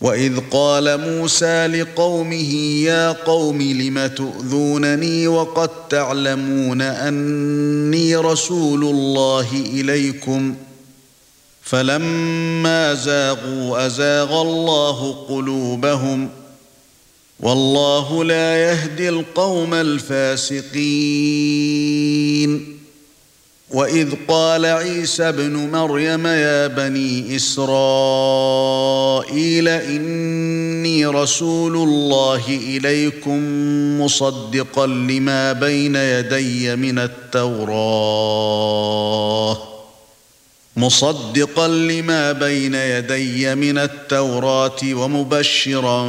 واذ قال موسى لقومه يا قوم لم تؤذونني وقد تعلمون اني رسول الله اليكم فلما زاغوا ازاغ الله قلوبهم والله لا يهدي القوم الفاسقين وإذ قال عيسى ابن مريم يا بني إسرائيل إني رسول الله إليكم مصدقا لما بين يدي من التوراة. مصدقا لما بين يدي من التوراة ومبشرا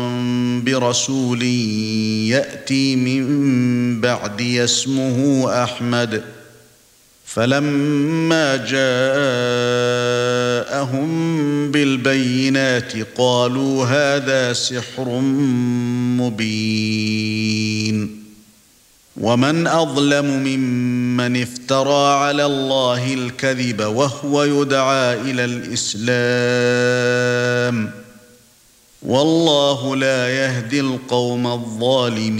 برسول يأتي من بعدي اسمه أحمد. فلما جاءهم بالبينات قالوا هذا سحر مبين. ومن أظلم ممن افترى على الله الكذب وهو يدعى إلى الإسلام. والله لا يهدي القوم الظالمين.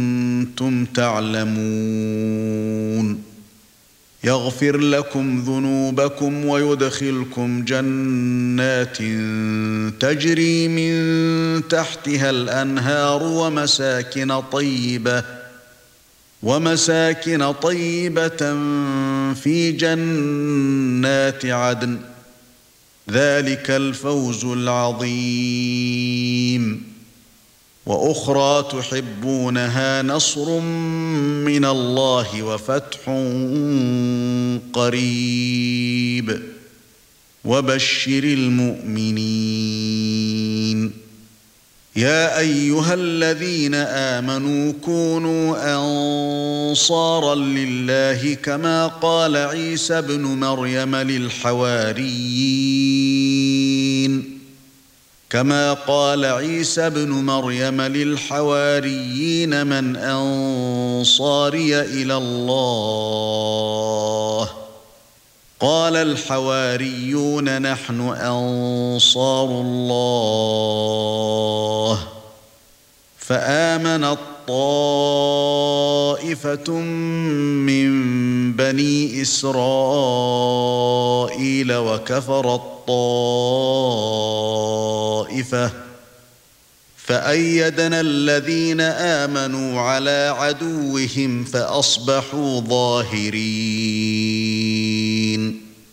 تعلمون. يغفر لكم ذنوبكم ويدخلكم جنات تجري من تحتها الأنهار ومساكن طيبة ومساكن طيبة في جنات عدن. ذلك الفوز العظيم. وأخرى تحبونها نصر من الله وفتح قريب. وبشر المؤمنين. يا أيها الذين آمنوا كونوا أنصارا لله كما قال عيسى ابن مريم للحواريين. كما قال عيسى ابن مريم للحواريين من أنصاري إلى الله. قال الحواريون نحن أنصار الله. فآمن طائفة من بني إسرائيل وكفر الطائفه فأيدنا الذين آمنوا على عدوهم فأصبحوا ظاهرين.